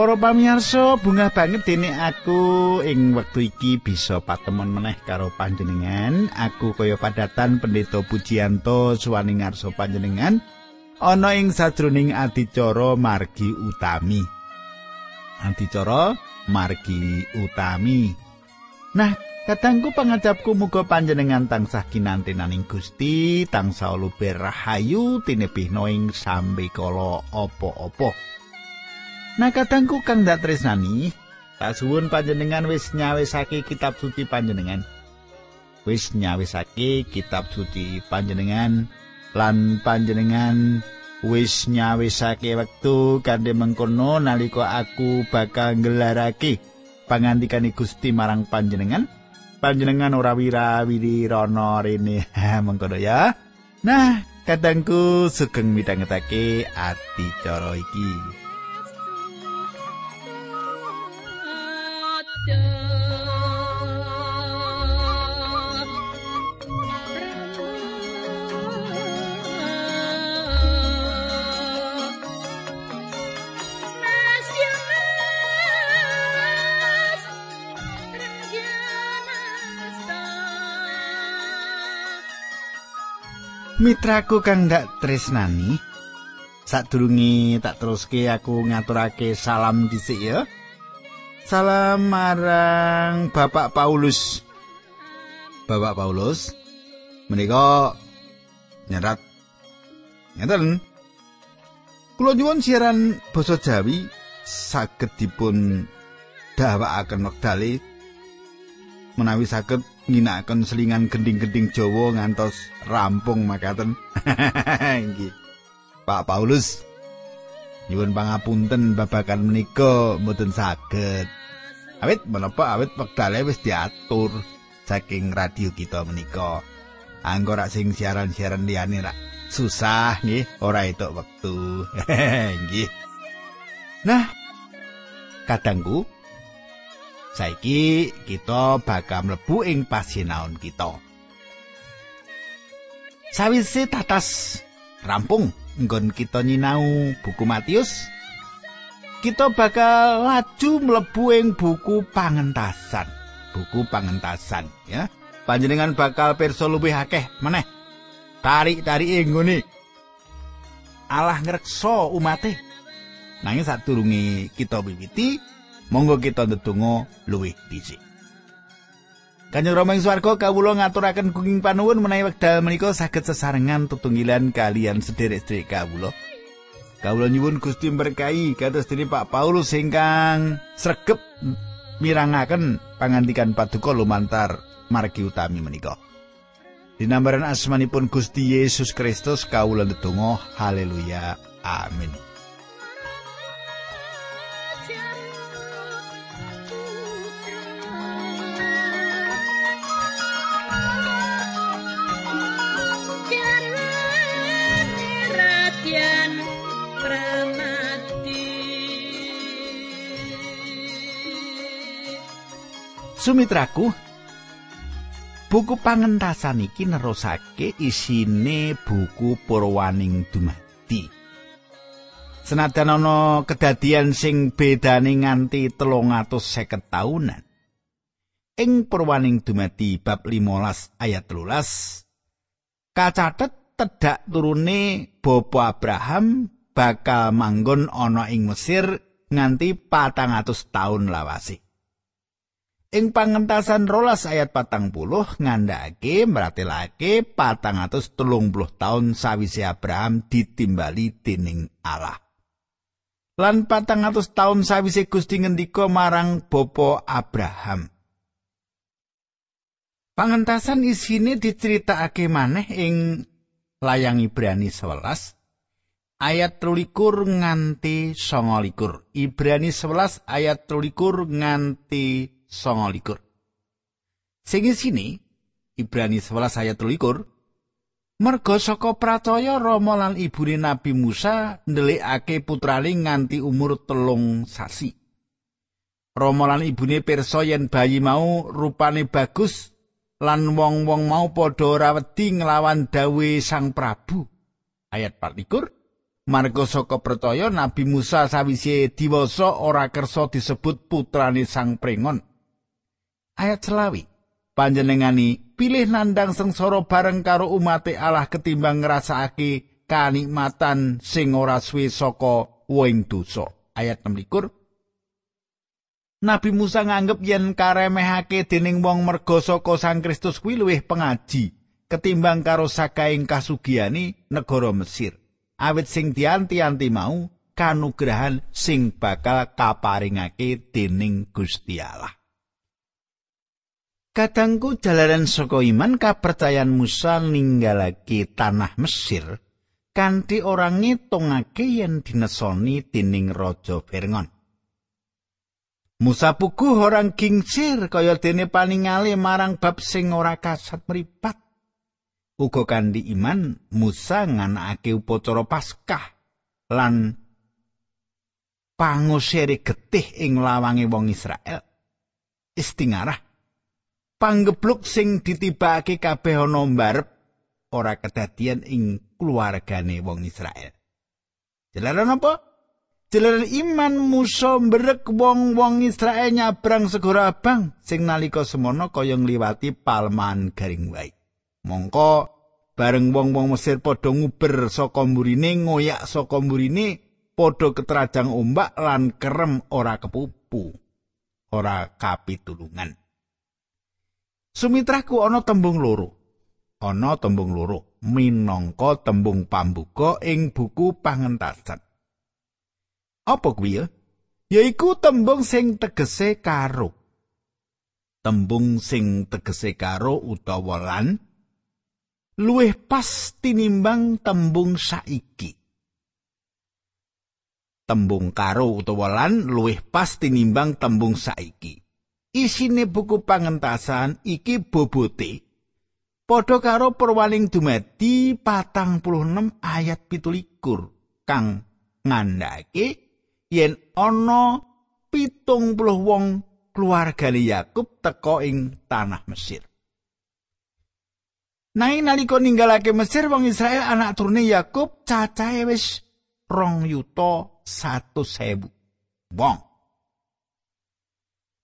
Para pamirsa, bunga banget dene aku ing wektu iki bisa patemon meneh karo panjenengan. Aku kaya padatan pendeta Pujianto suwani ngarsa panjenengan ana ing sajroning adicara margi utami. Adicara margi utami. Nah, Kadangku pangajapku muga panjenengan tansah kinantenaning Gusti, tansah luber rahayu tinebihno ing sambe kala apa-apa. Nah kadangku kang dak tresnani, tak suwun panjenengan wis nyawisake kitab suci panjenengan. Wis nyawisake kitab suci panjenengan lan panjenengan wis nyawisake wektu kandhe mengkono nalika aku bakal nggelarake pangandikan Gusti marang panjenengan. Panjenengan ora wira-wiri rono rene mengkono ya. Nah, kadangku sugeng midhangetake ati cara iki. Mitraku kang ndak tresnani. Sadurunge tak teruske aku ngaturake salam dhisik ya. Salam marang Bapak Paulus. Bapak Paulus menika nyerat ngeten. Kula nyuwun siaran basa Jawi saged dipun dawakaken wektale menawi saged ngginakaken selingan gending-gending Jawa ngantos rampung makaten. Nggih. Pak Paulus nyuwun pangapunten babakan menika mboten saged. Awit menapa awit wektale wis diatur saking radio kita menika. Anggo rak sing siaran-siaran liyane rak susah nggih, ora entuk wektu. Nggih. Nah, kadangku Saiki kita bakal mlebu ing pasinaon kita. Sawise tatas rampung nggon kita nyinau buku Matius, kita bakal laju mlebu ing buku pangentasan. Buku pangentasan ya. Panjenengan bakal pirsa luwih akeh meneh. Tarik-tarik nggone. Allah ngreksa umate. Nanging sadurunge kita wiwiti, Monggo kita ndedonga luwih dhisik. Kanjeng Rama ing swarga kawula ngaturaken gunging panuwun menawi wekdal menika saged sesarengan tutunggilan kalian sederek-sederek kawula. Kawula nyuwun Gusti berkahi kados dene Pak Paulus ingkang sregep mirangaken pangandikan paduka lumantar margi utami menika. Dinambaran asmanipun Gusti Yesus Kristus kawula ndedonga haleluya amin. Sumitraku Buku pangentasan iki nerusake isine buku Purwaning Dumadi. Senajan ana kedadian sing bedane nganti 350 taunan. Ing Purwaning Dumadi bab 15 ayat 13 kacatet tedak turune Bapa Abraham bakal manggon ana ing Mesir nganti 400 taun lawase. Ing pangentasan rolas ayat patang puluh ngandhake mratelake patang atus telung puluh taun sawise Abraham ditimbali dening Allah. Lan patang atus taun sawise Gusti ngendika marang Bapa Abraham. Pangentasan isine diceritakake maneh ing layang Ibrani 11 ayat 13 nganti 29. Ibrani 11 ayat 13 nganti songo likur. Sing sini, Ibrani 11 ayat 13, Merga saka pracaya Rama lan ibune Nabi Musa ndelikake putrane nganti umur telung sasi. Rama lan ibune pirsa yen bayi mau rupane bagus lan wong-wong mau padha ora wedi nglawan dawe Sang Prabu. Ayat 24 Marga saka percaya Nabi Musa sawise diwasa ora kersa disebut putrane Sang Prengon. Ayat selawi. Panjenengani pilih nandang sengsara bareng karo umate Allah ketimbang ngrasakake kanikmatan sing ora suwe saka wing dosa. Ayat 16. Nabi Musa nganggep yen karemehake dening wong merga saka Sang Kristus kuwi luwih pengaji ketimbang karo sakaing kasugiyani negara Mesir. awit sing dianti-anti mau kanugrahan sing bakal kaparingake dening Gusti Allah. Kadangku jalaran saka iman kapercayan Musa ninggalake tanah Mesir kanthi ora ngitungake yen dinesoni dening Raja Fir'aun. Musa puguh orang gingsir kaya dene paningale marang bab sing ora kasat mripat. uga kanthi iman Musa nganakake upacara Paskah lan pangusire getih ing lawange wong Israel istingarah panggebluk sing ditibake kabeh ana mbarep ora kedadian ing keluargane wong Israel jelaran apa jelaran iman Musa mbrek wong-wong Israel nyabrang segara abang sing nalika semono kaya ngliwati palman garing wae Mongko bareng wong-wong Mesir padha nguber saka mburine ngoyak saka mburine padha ketrajang ombak lan kerem ora kepupu. Ora kapitulungan. Sumitraku ana tembung loro. Ana tembung loro minangka tembung pambuka ing buku pangentasan. Apa kuwi ya? Yaiku tembung sing tegese karo. Tembung sing tegese karo utawa lan luwih pas tinimbang tembung saiki. Tembung karo utawa lan luwih pas tinimbang tembung saiki. Isine buku pangentasan iki bobote padha karo perwaling dumadi patang puluh ayat pitulikur kang ngandhake yen ana pitung puluh wong keluargane Yakub teka ing tanah Mesir. Nanging nalika ninggalake Mesir wong Israel anak turune Yakub cacahe wis rong yuta satu sewu. Wong.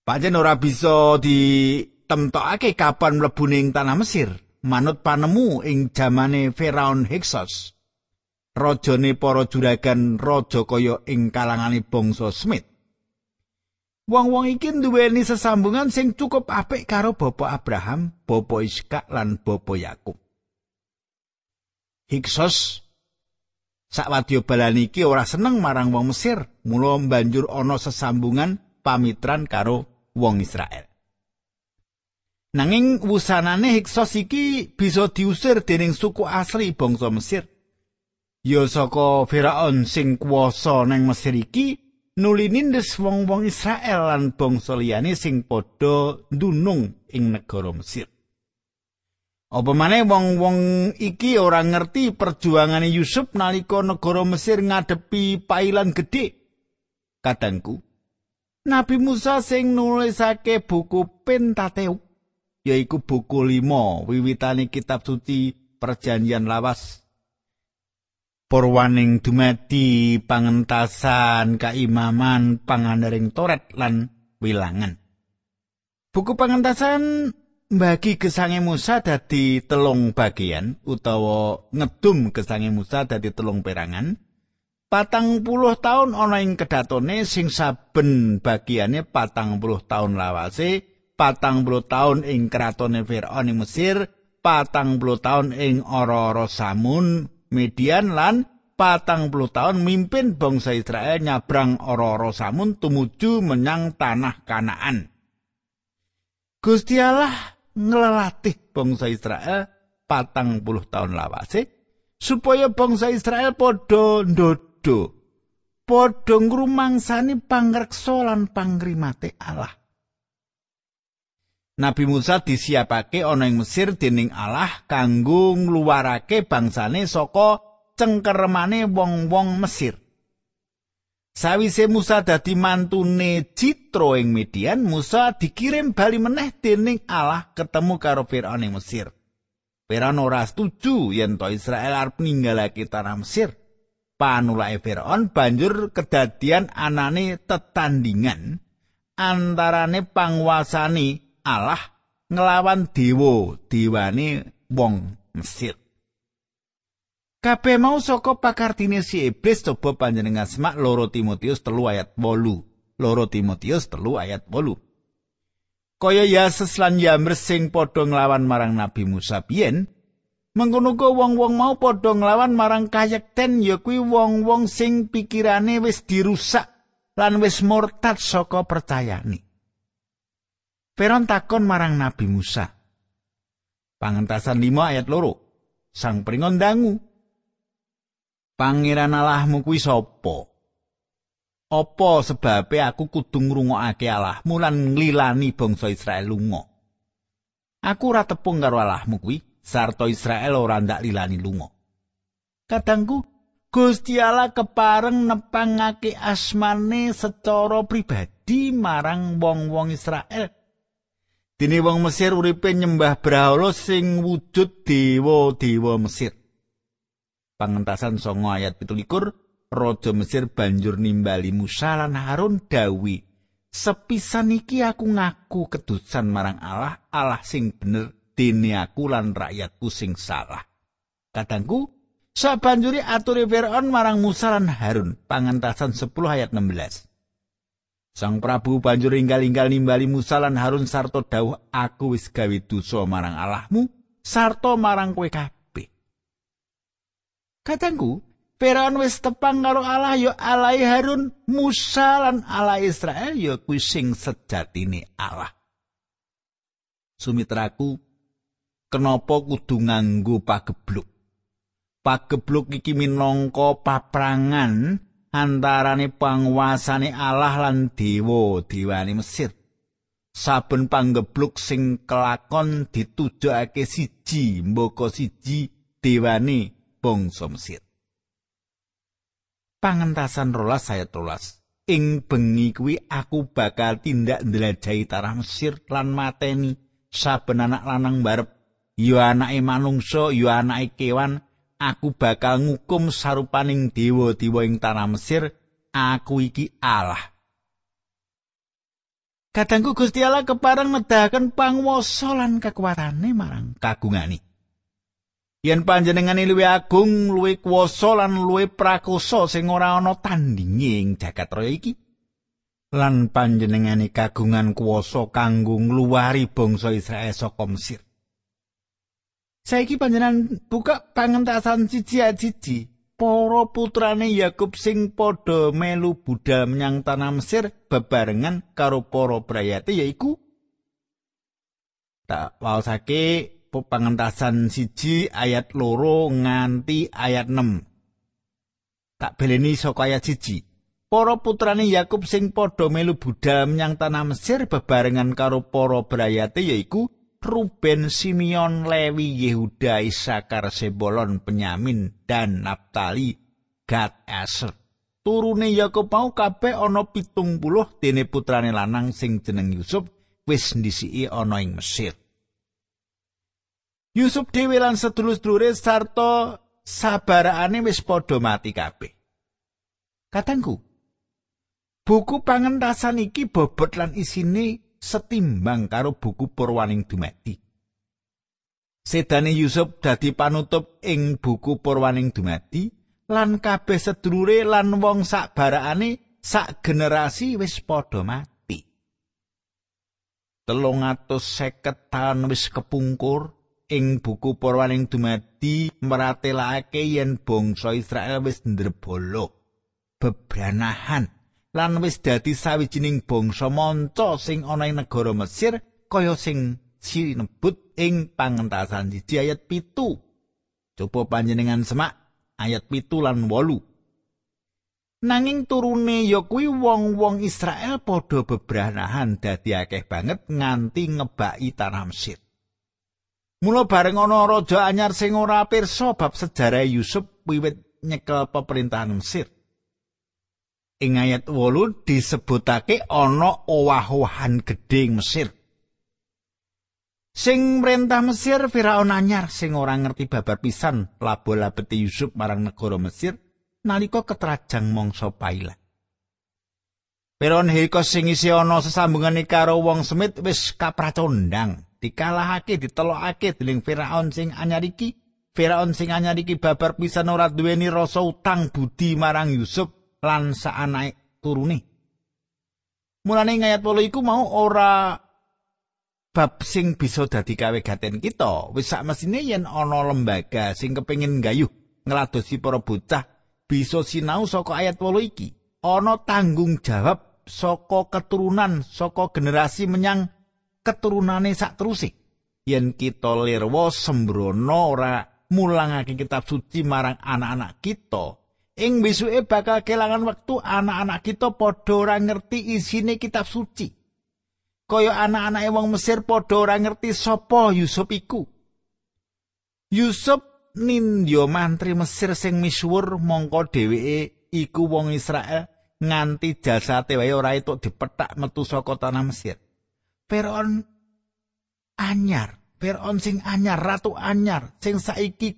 Pancen ora bisa ditemtokake kapan mlebu ning tanah Mesir. Manut panemu ing jamane Firaun Hyksos. Rajane para juragan raja kaya ing kalangane bangsa Smith. Wong-wong iki nduweni sesambungan sing cukup apik karo Bapak Abraham, Bapak Iskak lan Bapak Yakub. Hiksos sakwadya balan iki ora seneng marang wong Mesir, mula banjur ana sesambungan pamitran karo wong Israel. Nanging wusanane Hiksos iki bisa diusir dening suku asli bangsa Mesir. Ya saka Firaun sing kuwasa nang Mesir iki nuli nindes wong-wong Israel lan bangsa liyane sing padha ndunung ing negara Mesir. Apa maneh wong-wong iki ora ngerti perjuangane Yusuf nalika negara Mesir ngadepi pailan gedhe. Kadangku, Nabi Musa sing nulisake buku Pentateuk yaiku buku 5 wiwitane kitab suci Perjanjian Lawas Purwaning dumadi pangentasan kaimaman pangandaring toret lan wilangan. Buku pangentasan bagi gesange Musa dadi telung bagian utawa ngedum gesange Musa dadi telung perangan. Patang puluh tahun ana ing kedatone sing saben bagiane patang puluh tahun lawase, patang puluh tahun ing kratone Fir'aun ing Mesir, patang puluh tahun ing ora-ora Samun Median lan patang puluh tahun mimpin bangsa Israel nyabrang ora-ora samun tumuju menyang tanah kanaan. Gusti Allah nglelatih bangsa Israel patang puluh tahun lawase supaya bangsa Israel padha ndodo padha ngrumangsani pangreksa lan pangrimate Allah. Nabi Musa disiapake ana ing Mesir dening Allah kanggo ngluwarake bangsane saka cengkeremane wong-wong Mesir. Sawise Musa dadi mantune Citro ing Midian, Musa dikirim bali meneh dening Allah ketemu karo Firaun ing Mesir. Firaun ora setuju yen to Israel arep ninggalake tanah Mesir. Panulake Firaun banjur kedadian anane tetandingan antarane panguasane Allah nglawan dewa dewane wong Mesir. Kabeh mau saka pakartine si iblis coba panjenengan semak loro Timotius telu ayat 8. Loro Timotius telu ayat 8. Kaya Yesus lan Yamres sing padha nglawan marang Nabi Musa biyen, mengkono wong-wong mau padha nglawan marang kayekten ya kuwi wong-wong sing pikirane wis dirusak lan wis murtad saka percayane. Peron takon marang Nabi Musa. Pangentasan 5 ayat loro. Sang pringon dangu. Pangeran Allahmu kuwi sapa? Apa sebabe aku kudu ngrungokake Allahmu lan nglilani bangsa Israel lunga? Aku ora tepung karo Allahmu kuwi, sarta Israel ora ndak lilani lunga. Kadangku Gusti Allah kepareng nepangake asmane secara pribadi marang wong-wong Israel. Dene wong Mesir uripe nyembah brahala sing wujud dewa-dewa Mesir. Pangentasan songo ayat pitulikur, Raja Mesir banjur nimbali Musa lan Harun dawi. Sepisan iki aku ngaku kedusan marang Allah, Allah sing bener dene aku lan rakyatku sing salah. Kadangku, sabanjuri aturi Fir'aun marang Musa lan Harun, pangentasan 10 ayat 16. Sang Prabu banjur inggal-inggal nimbali Musa lan Harun sarta dawuh aku wis gawe dosa marang Allahmu sarta marang kowe kabeh. Katangku, Firaun wis tepang karo Allah ya Allah Harun, Musa lan Allah Israel ya kuwi sing sejatine Allah. Sumitraku, kenapa kudu nganggo pagebluk? Pagebluk iki minangka paprangan antarane panguasane Allah lan dewa dewane Mesir. Saben panggebluk sing kelakon ditujokake siji, mboko siji dewane bangsa Mesir. Pangentasan rolas saya rolas. Ing bengi kuwi aku bakal tindak ndelajahi tanah Mesir lan mateni saben anak lanang barep. Yo anake manungsa, yo anake kewan, aku bakal ngukum sarupaning dewa-dewa ing tanah Mesir. Aku iki Allah. Kadangku Gusti Allah kepareng nedahaken panguwasa lan kekuatane marang kagungane. yen panjenengane luwih agung, luwih kuwasa lan luwih prakosa sing ora ana tandinge ing jagat raya iki. Lan panjenengane kagungan kuwasa kanggo ngluwari bangsa Israel saka Mesir. Saiki panjenengan buka pangentasan siji-siji. Para putrane Yakub sing padha melu budal menyang tanah Mesir bebarengan karo para brayate yaiku tak waosake pangentasan siji ayat loro nganti ayat 6. Tak beleni saka ayat siji. Para putrane Yakub sing padha melu budal menyang tanah Mesir bebarengan karo para brayate yaiku Ruben, Simeon, Lewi, Yehuda, Isakar, Sebolon, Penyamin, dan Naptali, Gad, Aser. Turune Yakub mau kabeh ana pitung puluh dene putrane lanang sing jeneng Yusuf wis ndisiki ana ing Mesir. Yusuf dhewe lan sedulur-sedulure sarta sabarane wis padha mati kabeh. Katangku, buku pangentasan iki bobot lan isine setimbang karo buku Purwaning Dumadi. Sedane Yusuf dadi panutup ing buku Purwaning Dumadi lan kabeh sedulure lan wong sak barakane sak generasi wis padha mati. Telung atus seket tahun wis kepungkur, ing buku Purwaning dumadi meratelake yen bangsa Israel wis ndrebolo bebranahan lan wis dadi sawijining bangsa manca sing ana ing negara Mesir kaya sing sinebut ing pangentasan siji ayat pitu. Coba panjenengan semak ayat pitu lan wolu. Nanging turune ya kuwi wong-wong Israel padha bebranahan dadi akeh banget nganti ngebaki tanah Mesir. Mula bareng ana raja anyar sing ora pirsa bab sejarah Yusuf wiwit nyekel pemerintahan Mesir. Ing ayat 8 disebutake ana owah-owahan gedhe Mesir. Sing mrentah Mesir Firaun anyar sing ora ngerti babar pisan labo-labete Yusuf marang negara Mesir nalika ketrajang mangsa pailah. Peron Heko sing isi ana sesambungane karo wong semit wis kapracondang, dikalahake ditelokake dening Firaun sing anyar iki. Firaun sing anyar iki babar pisan ora duweni rasa utang budi marang Yusuf lan saanake turune. Mulane ngayat 8 iku mau ora bab sing bisa dadi kawegaten kita. Wis sak mesine yen ana lembaga sing kepengin gayuh ngladosi para bocah bisa sinau saka ayat 8 iki. Ana tanggung jawab saka keturunan saka generasi menyang keturunane sak yen kita lirwa sembrono ora mulangake kitab suci marang anak-anak kita ing besuke bakal kelangan wektu anak-anak kita padha ora ngerti isine kitab suci kaya anak-anake wong Mesir padha ora ngerti sapa Yusuf iku Yusuf nindya mantri Mesir sing misuwur mongko dheweke iku wong Israel nganti jasate wae ora itu dipethak metu saka tanah Mesir. Firaun anyar, Firaun sing anyar, ratu anyar sing saiki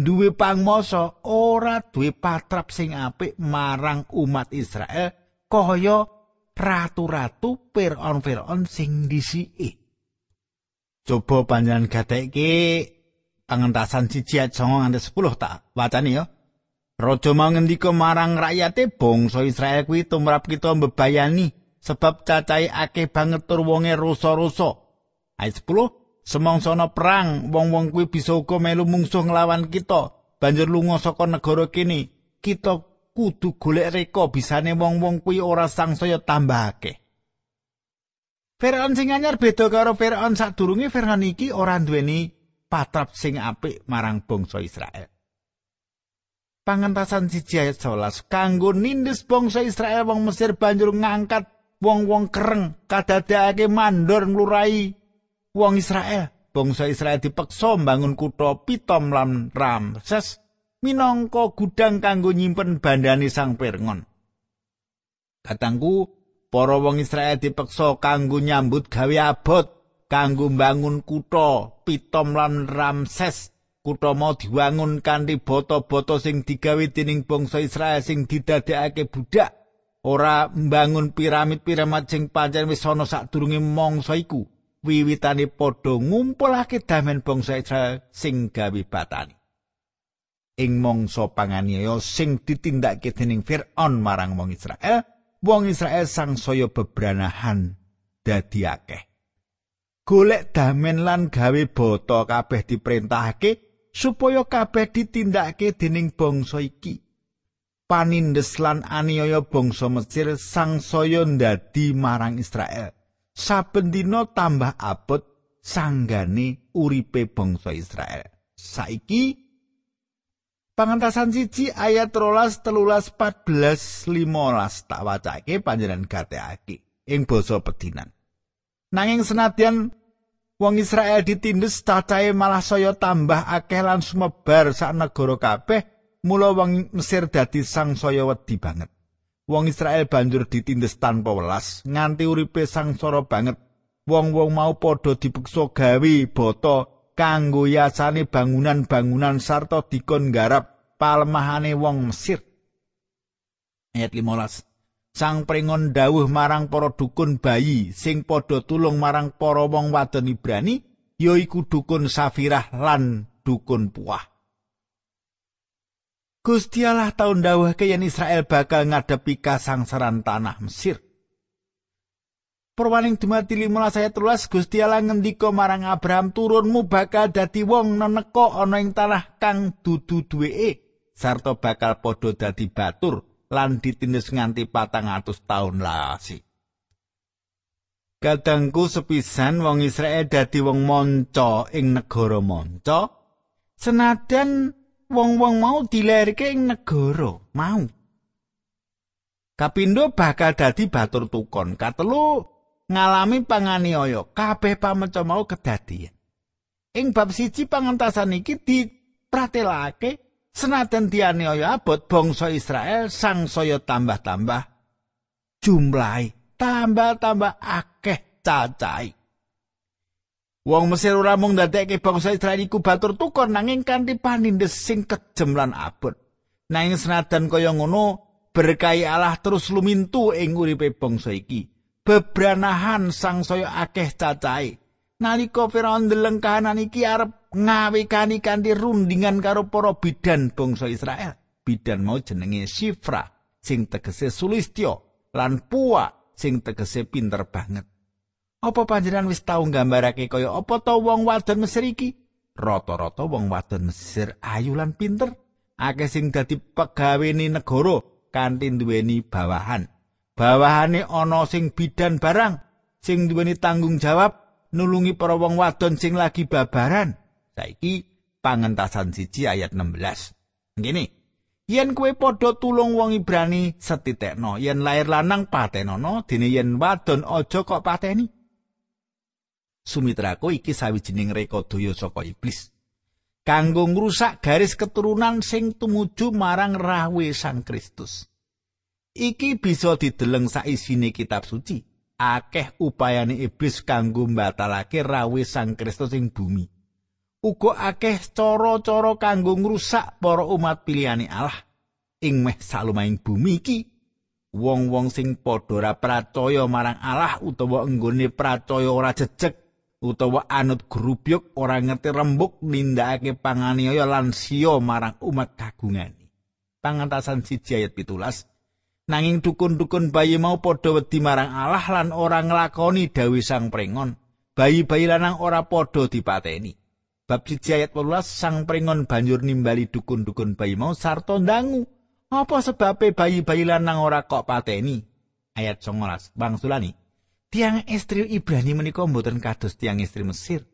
duwe pangmasa ora duwe patrap sing apik marang umat Israel kaya ratu-ratu Firaun-Firaun sing disiki. Coba panjenengan gatekke pangentasan siji ayat 9 nganti 10 tak wacani ya. Raja mau ngendika marang rakyate bangsa Israel kuwi tumrap kita mbebayani sebab cacahe akeh banget tur wonge rusa-rusa. Ayat 10 Semongsana perang wong-wong kuwi bisa uga melu mungsuh nglawan kita. Banjur lunga saka negara kene. Kita kudu golek reka bisane wong-wong kuwi ora sangsaya tambah akeh. Firaun sing anyar beda karo Firaun sadurunge Firaun iki ora duweni patrap sing apik marang bangsa Israel. pangentasan siji ayat 11 kanggo nindes bangsa Israel wong Mesir banjur ngangkat wong-wong kereng kadadekake mandor nglurai wong Israel. Bangsa Israel dipeksa mbangun kutha Pitom lan Ramses minangka gudang kanggo nyimpen bandane sang Pirngon. Katangku para wong Israel dipeksa kanggo nyambut gawe abot kanggo mbangun kutha Pitom lan Ramses. Kutha mau diwangun kanthi boto-boto sing digawe dening bangsa Israel sing didadekake budak. Ora mbangun piramid-piramid sing pancen wis ana sadurunge mangsa iku wiwitane padha ngumpulake damen bangsa Israel sing gawe batani ing mangsa panganiaya sing ditindakake dening Firaun marang wong Israel wong Israel sangsaya bebranahan dadi akeh golek damen lan gawe boto kabeh diperintahake supaya kabeh ditindakake dening bangsa iki. Panindes lan aniaya bangsa Mesir sangsaya ndadi marang Israel. Saben dina tambah abot sanggane uripe bangsa Israel. Saiki pangentasan siji ayat rolas telulas 14 15 tak wacake panjenengan gateake ing basa pedinan. Nanging senadyan wong Israel ditindes cacahe malah saya tambah akeh lan sumebar sak negara kabeh mula wong Mesir dadi sang saya wedi banget wong Israel banjur ditindes tanpa welas. Nganti uripe sangsara banget wong-wong mau padha dipeksa gawe boto kanggo yasane bangunan-bangunan sarta dikon garap palemahane wong Mesir. Ayat 15 sang pringon dawuh marang para dukun bayi sing padha tulung marang para wong wadon Ibrani yaiku dukun Safirah lan dukun Puah. Gusti Allah taun dawuhke yen Israel bakal ngadepi kasangsaran tanah Mesir. Perwaning dumati 15 ayat 13 Gusti Allah ngendika marang Abraham turunmu bakal dadi wong neneka ana ing tanah kang dudu duweke sarta bakal padha dadi batur lan ditindes nganti patang atus taun lasi. Kadangku sepisan wong Israel dadi wong monco ing negara monco, senadan wong-wong mau dilairke ing negara mau. Kapindo bakal dadi batur tukon, katelu ngalami panganiaya, kabeh pameca mau kedadian. Ing bab siji pangentasan iki dipratelake Senajan dianiaya abot bangsa Israel sang saya tambah-tambah jumlahi tambah-tambah akeh cacai. Wong Mesir ora mung ndadekke bangsa Israel iku batur tukon nanging kanthi panindes sing kejem lan abot. Nanging senajan kaya ngono, berkahi Allah terus lumintu ing uripe bangsa iki. Bebranahan sangsaya akeh cacahe. Nalika Firaun ndeleng kahanan iki arep ngawekani kanthi rundingan karo para bidan bangsa Israel. Bidan mau jenenge Sifra sing tegese sulistya lan Puwa sing tegese pinter banget. Apa panjenengan wis tau nggambarake kaya apa to wong wadon Mesir iki? Rata-rata wong wadon Mesir ayu lan pinter, akeh sing dadi pegawene negara kanthi duweni bawahan. Bawahane ana sing bidan barang, sing duweni tanggung jawab nulungi para wong wadon sing lagi babaran. Saiki pangentasan siji ayat 16. Ngene. Yen kowe padha tulung wong Ibrani setitekno, yen lair lanang patenono, dene yen wadon aja kok pateni. Sumitraku iki sawijining reka daya saka iblis. Kanggo ngrusak garis keturunan sing tumuju marang rawe Sang Kristus. Iki bisa dideleng saisine kitab suci. Akeh upayane iblis kanggo mbatalake rawe Sang Kristus ing bumi. Uga akeh cara-cara kanggo ngrusak para umat pilihane Allah ing meh salumahing bumi iki. Wong-wong sing padha ora marang Allah utawa enggone percaya ora jejeg utawa anut grubyuk ora ngerti rembuk nindakake panganiaya lan siya marang umat kagungane. Pangantasan siji ayat pitulas nanging dukun-dukun bayi mau padha wedi marang Allah lan ora nglakoni dawi sang prengon. Bayi-bayi lanang ora padha dipateni. Bab siji ayat 18 sang prengon banjur nimbali dukun-dukun bayi mau sarta ndangu. Apa sebabe bayi-bayi lanang ora kok pateni? Ayat 19 bangsulani. Tiang istri Ibrani menika mboten kados tiang istri Mesir.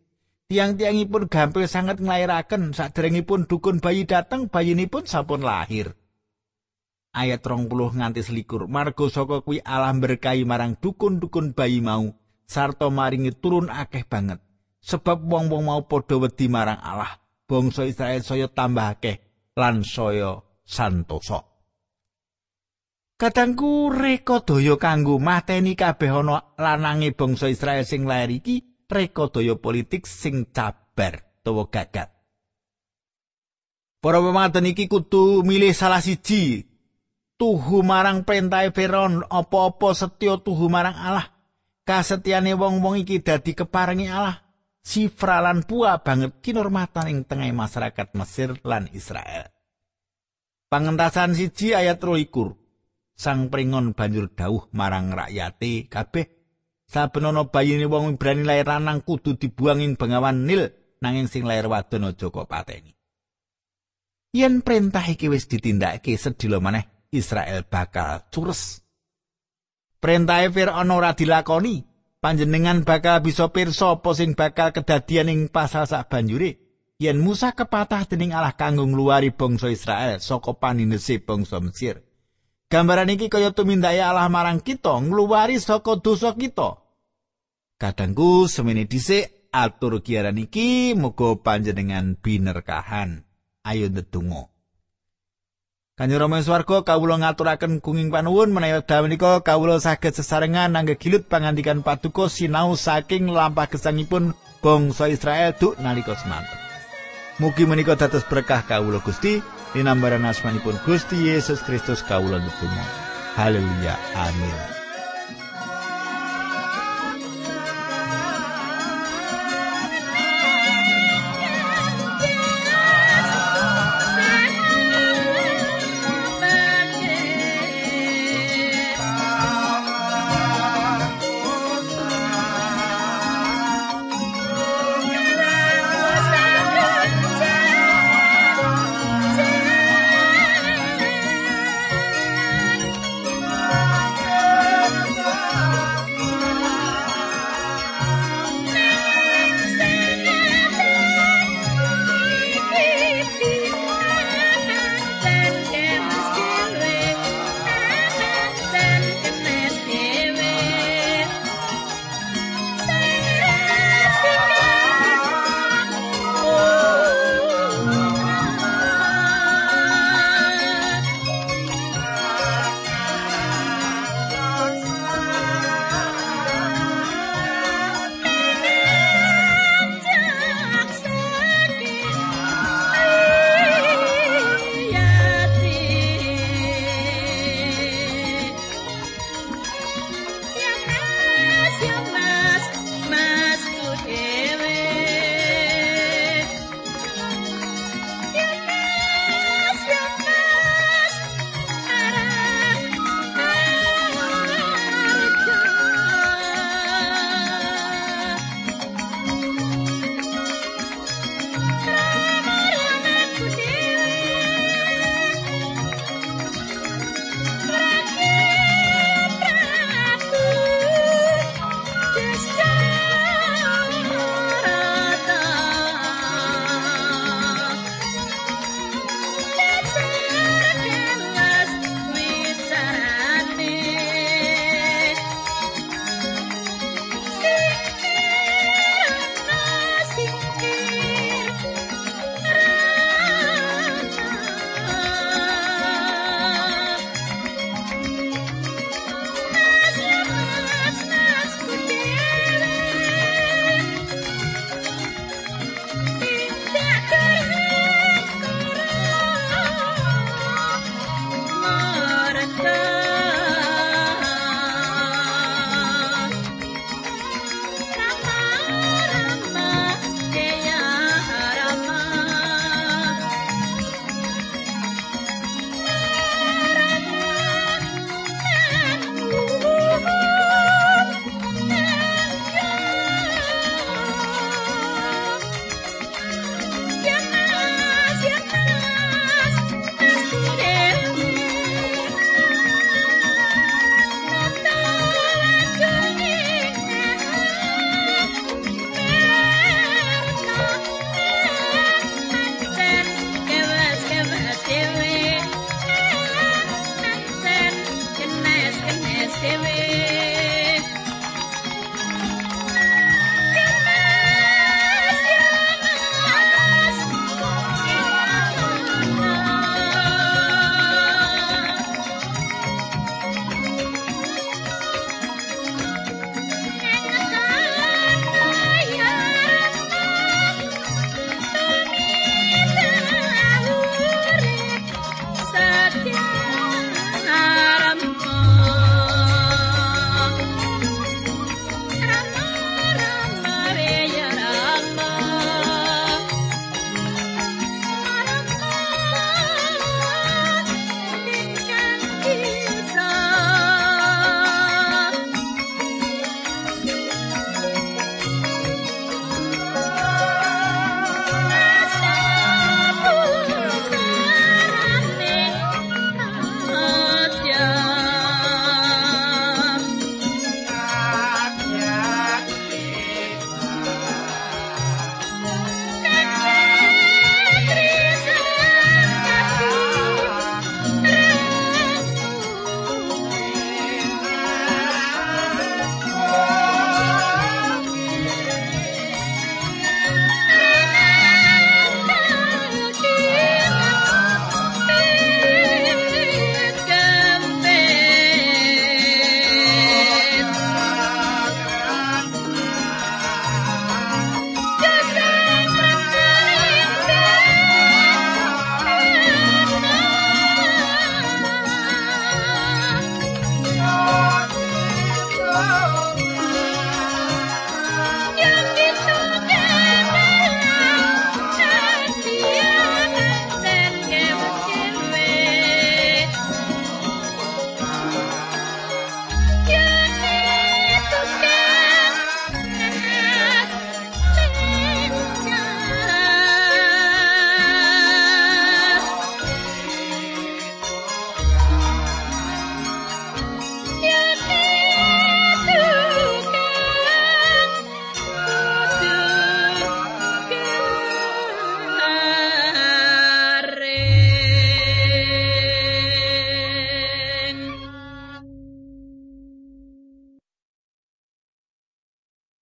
Tiang-tiangipun gampil sangat nglairaken saderengipun dukun bayi dateng bayinipun sampun lahir. Ayat 20 nganti selikur margo saka kuwi Allah berkahi marang dukun-dukun bayi mau sarta maringi turun akeh banget. Sebab wong-wong mau padha wedi marang Allah, bangsa Israel saya tambah akeh lan saya santosa. Kadangku reka daya kanggo mateni kabeh ana lanange bangsa Israel sing lair iki reka daya politik sing cabar utawa gagat. Para pematen iki kudu milih salah siji tuhu marang perintah Firaun apa-apa setya tuhu marang Allah. Kasetyane wong-wong iki dadi keparengi Allah. Sifra lan puah banget kinormatan ing tengah masyarakat Mesir lan Israel. Pangentasan siji ayat 23 sang pringon banjur dawuh marang rakyate kabeh saben ana bayine wong Ibrani lair lanang kudu dibuang ing Bengawan Nil nanging sing lair wadon aja kok pateni. Yen perintah iki wis ditindakake sedilo maneh Israel bakal cures. Perintah Firaun ora dilakoni panjenengan bakal bisa pirsa apa sing bakal kedadian ing pasal sak banjure yen Musa kepatah dening Allah kanggo ngluwari bangsa Israel saka paninese bangsa Mesir Gambaran iki kaya tumindake Allah marang kita ngluwari saka dosa kita. Kadangku semene dhisik atur kiaran iki muga panjenengan binerkahan. Ayo ndedonga. Kanjeng Rama swarga kawula ngaturaken kunging panuwun menawi dalem menika kawula saged sesarengan nangge gilut pangandikan paduka sinau saking lampah gesangipun bangsa Israel duk nalika semanten. Mugi menika dados berkah kawula Gusti. Dinambaran asmanipun Gusti Yesus Kristus kawula nutumo. Haleluya. Amin.